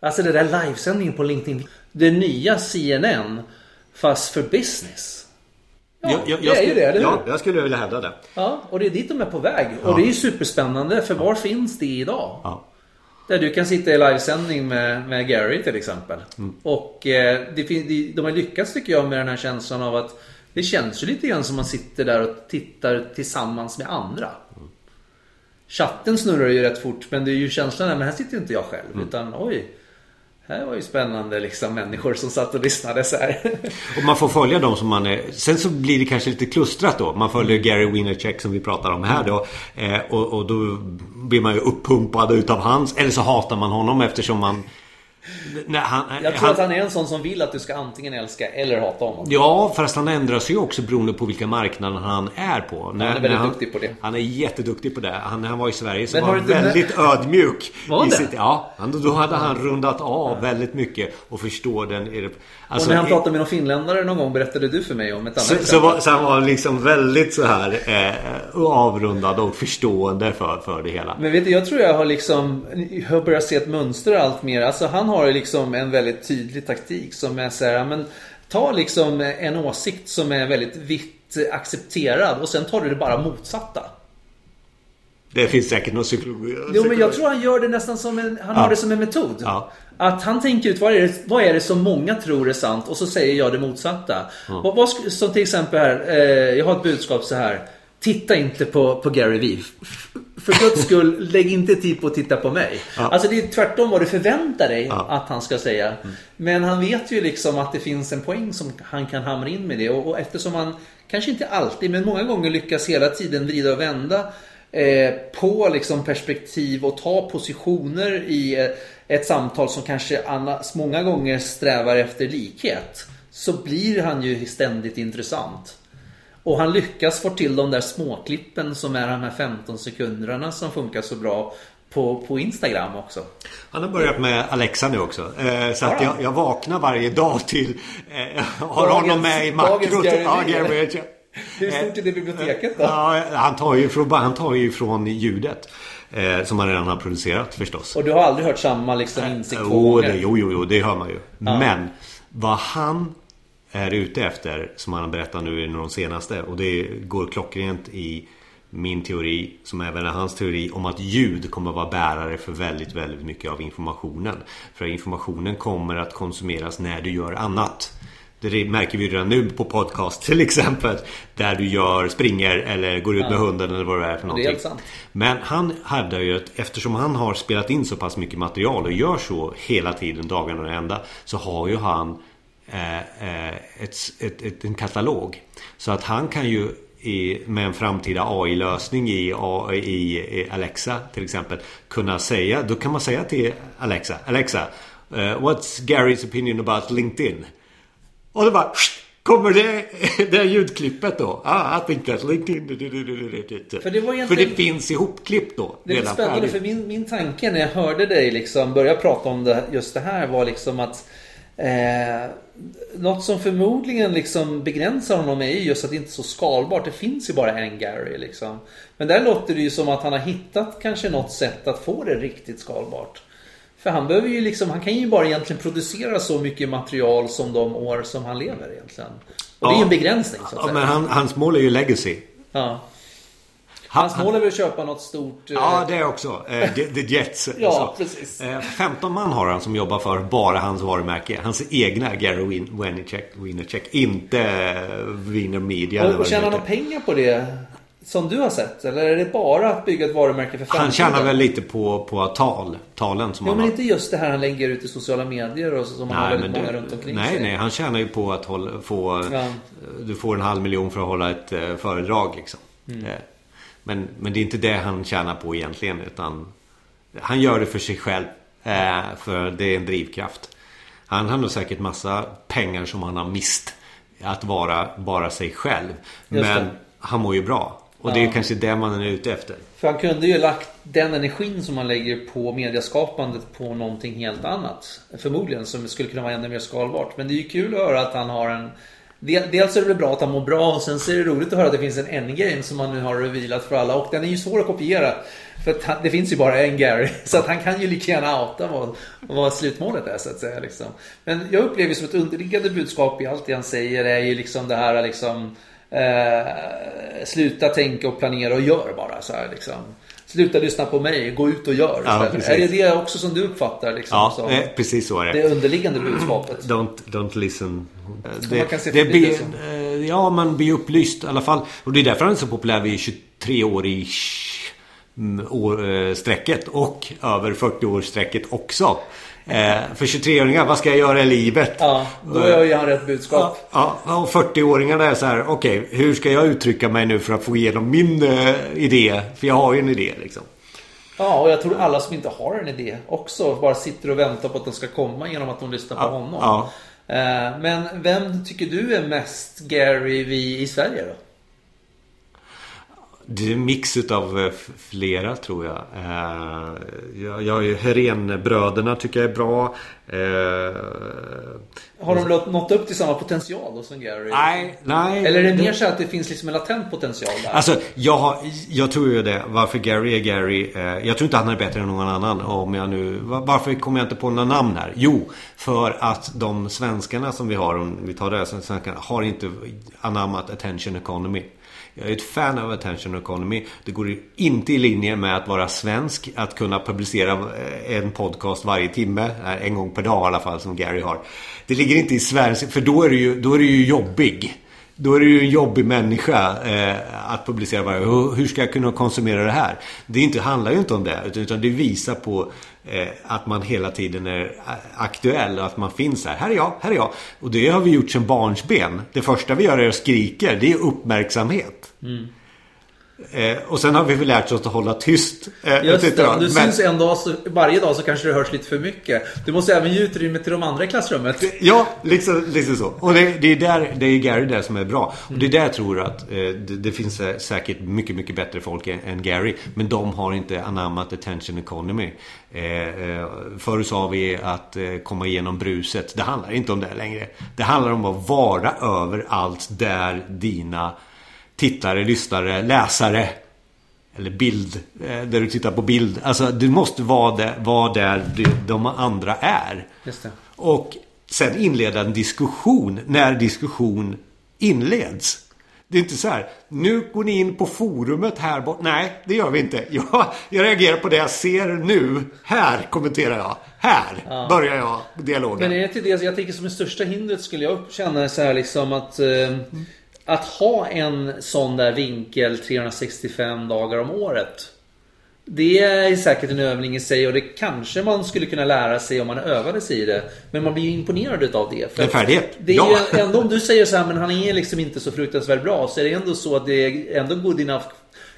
Alltså det där livesändningen på LinkedIn. Det nya CNN. Fast för business. Ja, Jag- jag- det jag är ju skulle- det, eller hur? Ja, jag skulle vilja hävda det. Ja, och det är dit de är på väg. Och det är ju superspännande, för var finns det idag? Ja. Där du kan sitta i livesändning med, med Gary till exempel. Mm. Och eh, det, de, de har lyckats tycker jag med den här känslan av att det känns ju lite grann som man sitter där och tittar tillsammans med andra. Chatten snurrar ju rätt fort men det är ju känslan där, men här sitter inte jag själv. Mm. Utan oj, här var ju spännande liksom människor som satt och lyssnade så här. Och man får följa dem som man är... Sen så blir det kanske lite klustrat då. Man följer Gary Vaynerchuk som vi pratar om här då. Eh, och, och då blir man ju uppumpad utav hans. Eller så hatar man honom eftersom man... När han, Jag tror att han är en sån som vill att du ska antingen älska eller hata honom. Ja, fast han ändrar sig ju också beroende på vilka marknader han är på. När, är väldigt när duktig på det. Han är jätteduktig på det. Han, när han var i Sverige så Men var han väldigt ödmjuk. Var i det? Sitt, ja, han, då hade han rundat av väldigt mycket och förstår den... Alltså, och när han pratade med någon finländare någon gång berättade du för mig om ett annat så, så, var, så han var liksom väldigt så här eh, avrundad och förstående för, för det hela. Men vet du, jag tror jag har liksom jag har börjat se ett mönster allt mer. Alltså han har ju liksom en väldigt tydlig taktik som är så här, men ta liksom en åsikt som är väldigt vitt accepterad och sen tar du det bara motsatta. Det finns säkert någon psykologi. Jo men jag tror han gör det nästan som en, han har det som en metod. Ja. Att han tänker ut vad är, det, vad är det som många tror är sant och så säger jag det motsatta. Vad, vad, sk- som till exempel här, eh, jag har ett budskap så här. Titta inte på, på Gary Vee. För guds skull, lägg inte tid på att titta på mig. Alltså det är tvärtom vad du förväntar dig Ja. att han ska säga. Men han vet ju liksom att det finns en poäng som han kan hamra in med det. Och, och eftersom han, kanske inte alltid, men många gånger lyckas hela tiden vrida och vända eh, på liksom perspektiv och ta positioner i eh, ett samtal som kanske annars många gånger strävar efter likhet. Så blir han ju ständigt intressant. Och han lyckas få till de där småklippen som är de här 15 sekunderna som funkar så bra på, på Instagram också. Han har börjat med Alexa nu också. Eh, så att jag, jag vaknar varje dag till... Eh, har Dagens- honom med i makrot. Ja, Vee. Hur stort är det biblioteket då? Ja, han tar ju från, han tar ju från ljudet. Eh, som han redan har producerat förstås. Och du har aldrig hört samma liksom insikt två gånger? det, jo, jo, jo, det hör man ju. Men vad han är ute efter, som han har berättat nu i de senaste, och det går klockrent i min teori, som även är hans teori, om att ljud kommer att vara bärare för väldigt, väldigt mycket av informationen. För informationen kommer att konsumeras när du gör annat. Det märker vi redan nu på podcast till exempel. Där du gör, springer eller går ut med hunden eller vad det är för någonting. helt sant. Men han hävdar ju att eftersom han har spelat in så pass mycket material och gör så hela tiden, dagarna och ända. Så har ju han ett, ett, ett, en katalog. Så att han kan ju i, med en framtida AI-lösning i, i, i Alexa till exempel kunna säga, då kan man säga till Alexa Alexa, eh, what's Garys opinion about LinkedIn? Och det bara Kommer det, det ljudklippet då? Ah, I think that LinkedIn... För det var För egentligen- det finns ihopklippt då. Det är spännande färdigt. för min, min tanke när jag hörde dig liksom börja prata om det, just det här var liksom att eh, Något som förmodligen liksom begränsar honom är ju just att det inte är så skalbart. Det finns ju bara en Gary liksom. Men där låter det ju som att han har hittat kanske något sätt att få det riktigt skalbart. För han behöver ju liksom, han kan ju bara egentligen producera så mycket material som de år som han lever egentligen. Och det är ju en begränsning så att Ja, säga. men han, hans mål är ju legacy. Ja. Han, Hans mål är väl att köpa något stort... eh, Ja, det också. Eh, the, the Jets. Ja, Så. precis. Eh, 15 man har han som jobbar för bara hans varumärke. Hans egna Gary Win- Vaynerchuk. Vaynerchuk. Inte eh, Wiener Media. Och, och tjänar han pengar på det? Som du har sett? Eller är det bara att bygga ett varumärke för framtiden? Han tjänar väl lite på, på tal. Talen som Jo han men har. inte just det här han lägger ut i sociala medier och så, som han har Nej, väldigt många runt omkring nej, sig. nej, han tjänar ju på att hålla, få... Ja. Du får en halv miljon för att hålla ett eh, föredrag liksom. Mm. Men, men det är inte det han tjänar på egentligen utan Han gör det för sig själv. Eh, för det är en drivkraft. Han har nog säkert massa pengar som han har mist. Att vara bara sig själv. Men han mår ju bra. Och det är kanske det man är ute efter. För han kunde ju lagt den energin som han lägger på mediaskapandet på någonting helt annat. Förmodligen som skulle kunna vara ännu mer skalbart. Men det är ju kul att höra att han har en Dels är det väl bra att han mår bra och sen så är det roligt att höra att det finns en endgame som han nu har revealat för alla. Och den är ju svår att kopiera. För att han, det finns ju bara en Gary. Så att han kan ju lika gärna outa vad, vad slutmålet är så att säga. Liksom. Men jag upplever som ett underliggande budskap i allt det han säger är ju liksom det här liksom eh, Sluta tänka och planera och gör bara så här liksom. Sluta lyssna på mig, gå ut och gör. Ja, är det det också som du uppfattar? Liksom, ja, som eh, precis så är det. Det underliggande budskapet. Don't, don't listen. man kan se det blir, det som. eh, ja, man blir upplyst i alla fall. Och det är därför han är så populär vid 23 år i år, eh, strecket och över 40 års strecket också. Eh, för 23-åringar, vad ska jag göra i livet? Ja, då ju han rätt budskap. Ja, ja, och 40-åringarna är så här, okej, hur ska jag uttrycka mig nu för att få igenom min eh, idé? För jag har ju en idé liksom. Ja, och jag tror alla som inte har en idé också bara sitter och väntar på att den ska komma genom att de lyssnar på Ja, honom. ja. Eh, Men vem tycker du är mest Gary vi i Sverige då? Det är en mix utav eh, flera tror jag. Eh, jag, jag är Herénbröderna tycker jag är bra. Eh, Har de nått- upp till samma potential då som Gary? nej, nej. Eller är det mer så att det finns liksom en latent potential där? Alltså, jag, har, jag tror ju det. Varför Gary är Gary. Jag tror inte han är bättre än någon annan. Om jag nu, va- varför kommer jag inte på några namn här? Jo, för att de svenskarna som vi har, om vi tar det här svenskarna, har inte anammat attention economy. Jag är ett fan av attention economy. Det går inte i linje med att vara svensk. Att kunna publicera eh, en podcast varje timme. Eh, en gång per dag i alla fall som Gary har. Det ligger inte i Sverige, för då är du ju, då är du ju jobbig. Då är det ju en jobbig människa eh, att publicera varje hur, hur ska jag kunna konsumera det här? Det inte, handlar ju inte om det. utan- Utan det visar på Eh, att man hela tiden är aktuell och att man finns här. Här är jag, här är jag. Och det har vi gjort sedan barnsben. Det första vi gör är att skrika. Det är uppmärksamhet. Mm. Eh, och sen har vi väl lärt oss att hålla tyst. Eh, Just det, du Men- syns en dag så, varje dag så kanske det hörs lite för mycket. Du måste även ge utrymme till de andra i klassrummet. Ja, liksom, liksom så. Och det, det är där, det är Gary där som är bra. Och det är där jag tror att eh, det, det finns eh, säkert mycket, mycket bättre folk än, än Gary. Men de har inte anammat attention economy. Eh, eh, förr sa vi att eh, komma igenom bruset. Det handlar inte om det längre. Det handlar om att vara överallt där dina tittare, lyssnare, läsare eller bild, eh, där du tittar på bild. Alltså du måste vara där, vara där de- andra är. Och sen inleda en diskussion när diskussion inleds. Det är inte så här, nu går ni in på forumet här bort. Nej, det gör vi inte. Jag, jag reagerar på det jag ser nu. Här kommenterar jag. Här börjar jag dialogen. Men är det till det, jag tänker som det största hindret skulle jag känna så här liksom att eh, Att ha en sån där vinkel 365 dagar om året. Det är säkert en övning i sig och det kanske man skulle kunna lära sig om man övade sig i det. Men man blir ju imponerad utav det. För En färdighet. Det är Ja. ju ändå om du säger så här, men han är liksom inte så fruktansvärt bra. Så är det ändå så att det är ändå går dina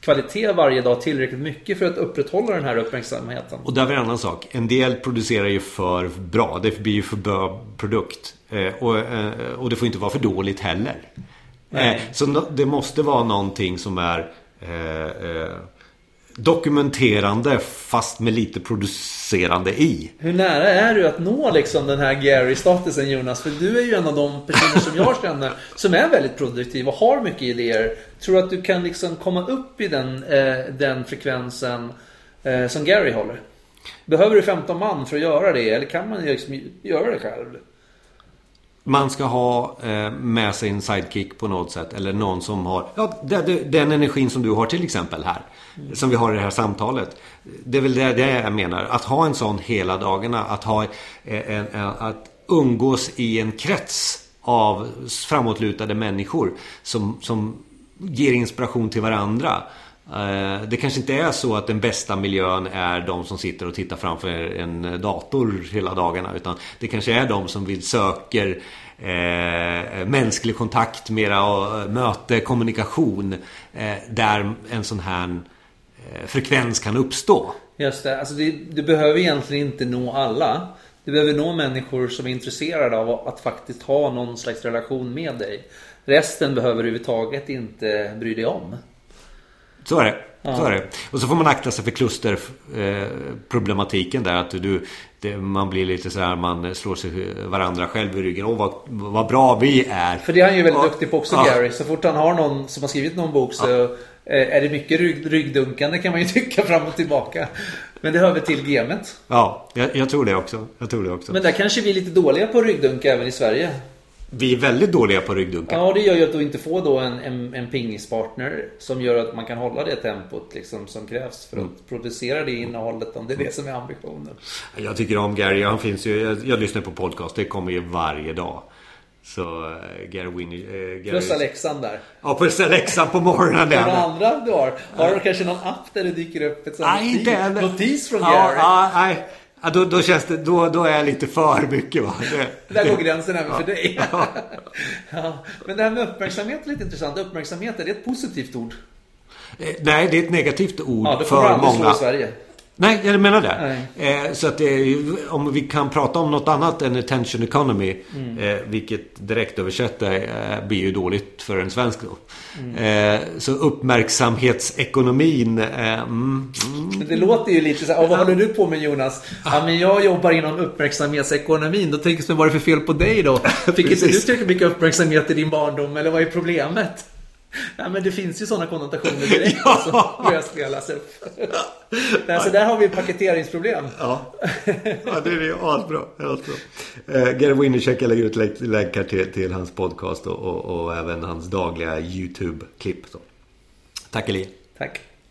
kvalitet varje dag tillräckligt mycket för att upprätthålla den här uppmärksamheten. Och där vi en annan sak. En del producerar ju för bra. Det blir ju för bra produkt. Eh, och, eh, och det får inte vara för dåligt heller. Eh, så det måste vara någonting som är eh, eh, dokumenterande fast med lite producerande i. Hur nära är du att nå liksom den här Gary-statusen Jonas? För du är ju en av de personer som jag känner som är väldigt produktiv och har mycket idéer. Tror du att du kan liksom komma upp i den, eh, den frekvensen eh, som Gary håller? Behöver du 15 man för att göra det? Eller kan man liksom göra det själv? Man ska ha eh, med sig en sidekick på något sätt. Eller någon som har ja, den energin som du har till exempel här. Som vi har i det här samtalet. Det är väl det, det jag menar. Att ha en sån hela dagarna. Att, ha en, en, en, att umgås i en krets av framåtlutade människor. Som, som ger inspiration till varandra. Eh, det kanske inte är så att den bästa miljön är de som sitter och tittar framför en dator hela dagarna. Utan det kanske är de som vill söker eh, mänsklig kontakt, mera eh, möte, kommunikation. Eh, där en sån här eh, frekvens kan uppstå. Just det. Alltså det, du behöver egentligen inte nå alla. Du behöver nå människor som är intresserade av att faktiskt ha någon slags relation med dig. Resten behöver du överhuvudtaget inte bry dig om. Så är det. Så är det. Och så får man akta sig för klusterproblematiken där. Att du, det, man blir lite så här, man slår sig varandra själv i ryggen. Åh vad, vad bra vi är. För det är han ju väldigt och, duktig på också ja. Gary. Så fort han har någon som har skrivit någon bok så ja. är det mycket rygg, ryggdunkande kan man ju tycka fram och tillbaka. Men det hör väl till gamet. Ja, jag, jag, tror det också. Jag tror det också. Men där kanske vi är lite dåliga på ryggdunka även i Sverige. Vi är väldigt dåliga på ryggdunkar. Ja, det gör ju att du inte får då en, en, en pingispartner som gör att man kan hålla det tempot liksom, som krävs för att mm. producera det innehållet om det är det som är ambitionen. Jag tycker om Gary. Han finns ju, jag, jag lyssnar på podcast. Det kommer ju varje dag. Så uh, Gary Winnie... Uh, Gary... Plus Alexan där. Ja, plus Alexan på morgonen. Är det några andra du har? Har du kanske någon app där det dyker upp ett sånt notis, notis från Gary? Ja, nej. Ja, då, då, känns det, då, då är jag lite för mycket va. Det, Där går gränsen även ja. för dig. ja. Men det här med uppmärksamhet är lite intressant. Uppmärksamhet, är det ett positivt ord? Eh, nej, det är ett negativt ord ja, för många. i Sverige. Nej, jag menar det. Eh, så att eh, om vi kan prata om något annat än attention economy. Mm. Eh, vilket direkt översätta eh, blir ju dåligt för en svensk då. Mm. Eh, så uppmärksamhetsekonomin. Eh, mm. Det låter ju lite så här. vad håller du på med Jonas? Ja, men jag jobbar inom uppmärksamhetsekonomin. Då tänker jag, vad är det för fel på dig då? Fick inte du tillräckligt mycket uppmärksamhet i din barndom? Eller vad är problemet? Ja, men det finns ju sådana konnotationer direkt. ja. Alltså, börjar spelas upp. Nej, så där har vi paketeringsproblem. Ja, ja det är ju asbra. asbra. Uh, Gary Winnercheck lägger ut länkar till, till hans podcast och, och, och även hans dagliga YouTube-klipp. Tack Elie. Tack.